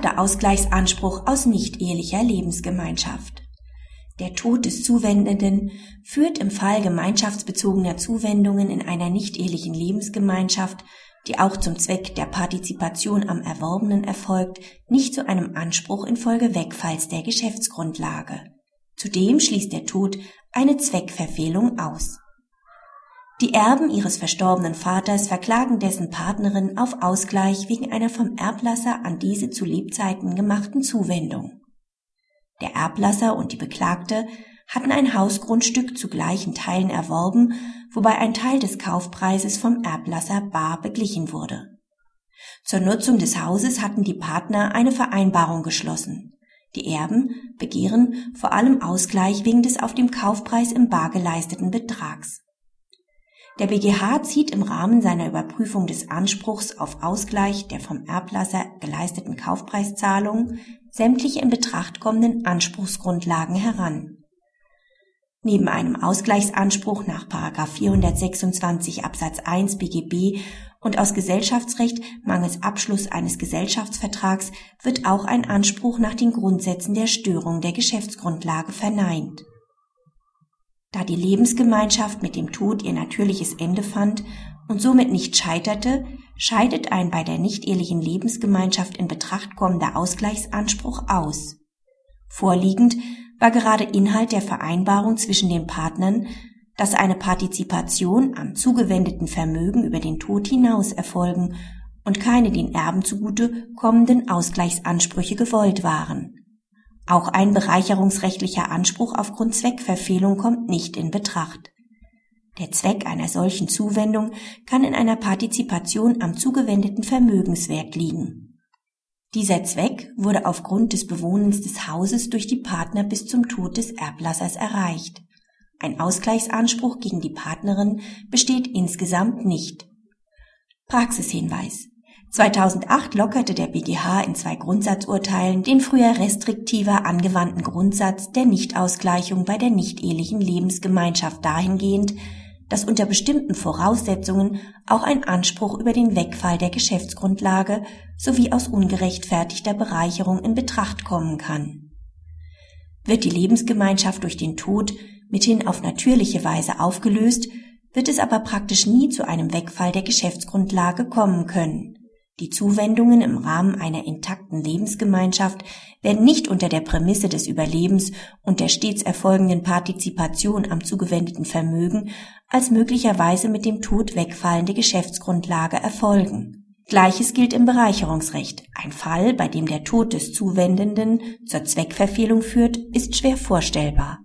vererbter Ausgleichsanspruch aus nicht-ehelicher Lebensgemeinschaft. Der Tod des Zuwendenden führt im Fall gemeinschaftsbezogener Zuwendungen in einer nicht-ehelichen Lebensgemeinschaft, die auch zum Zweck der Partizipation am Erworbenen erfolgt, nicht zu einem Anspruch infolge Wegfalls der Geschäftsgrundlage. Zudem schließt der Tod eine Zweckverfehlung aus. Die Erben ihres verstorbenen Vaters verklagen dessen Partnerin auf Ausgleich wegen einer vom Erblasser an diese zu Lebzeiten gemachten Zuwendung. Der Erblasser und die Beklagte hatten ein Hausgrundstück zu gleichen Teilen erworben, wobei ein Teil des Kaufpreises vom Erblasser bar beglichen wurde. Zur Nutzung des Hauses hatten die Partner eine Vereinbarung geschlossen. Die Erben begehren vor allem Ausgleich wegen des auf dem Kaufpreis im Bar geleisteten Betrags. Der BGH zieht im Rahmen seiner Überprüfung des Anspruchs auf Ausgleich der vom Erblasser geleisteten Kaufpreiszahlungen sämtliche in Betracht kommenden Anspruchsgrundlagen heran. Neben einem Ausgleichsanspruch nach 426 Absatz 1 BGB und aus Gesellschaftsrecht mangels Abschluss eines Gesellschaftsvertrags wird auch ein Anspruch nach den Grundsätzen der Störung der Geschäftsgrundlage verneint. Da die Lebensgemeinschaft mit dem Tod ihr natürliches Ende fand und somit nicht scheiterte, scheidet ein bei der nicht-ehelichen Lebensgemeinschaft in Betracht kommender Ausgleichsanspruch aus. Vorliegend war gerade Inhalt der Vereinbarung zwischen den Partnern, dass eine Partizipation am zugewendeten Vermögen über den Tod hinaus erfolgen und keine den Erben zugute kommenden Ausgleichsansprüche gewollt waren. Auch ein bereicherungsrechtlicher Anspruch aufgrund Zweckverfehlung kommt nicht in Betracht. Der Zweck einer solchen Zuwendung kann in einer Partizipation am zugewendeten Vermögenswert liegen. Dieser Zweck wurde aufgrund des Bewohnens des Hauses durch die Partner bis zum Tod des Erblassers erreicht. Ein Ausgleichsanspruch gegen die Partnerin besteht insgesamt nicht. Praxishinweis 2008 lockerte der BGH in zwei Grundsatzurteilen den früher restriktiver angewandten Grundsatz der Nichtausgleichung bei der nicht-ehelichen Lebensgemeinschaft dahingehend, dass unter bestimmten Voraussetzungen auch ein Anspruch über den Wegfall der Geschäftsgrundlage sowie aus ungerechtfertigter Bereicherung in Betracht kommen kann. Wird die Lebensgemeinschaft durch den Tod mithin auf natürliche Weise aufgelöst, wird es aber praktisch nie zu einem Wegfall der Geschäftsgrundlage kommen können. Die Zuwendungen im Rahmen einer intakten Lebensgemeinschaft werden nicht unter der Prämisse des Überlebens und der stets erfolgenden Partizipation am zugewendeten Vermögen als möglicherweise mit dem Tod wegfallende Geschäftsgrundlage erfolgen. Gleiches gilt im Bereicherungsrecht. Ein Fall, bei dem der Tod des Zuwendenden zur Zweckverfehlung führt, ist schwer vorstellbar.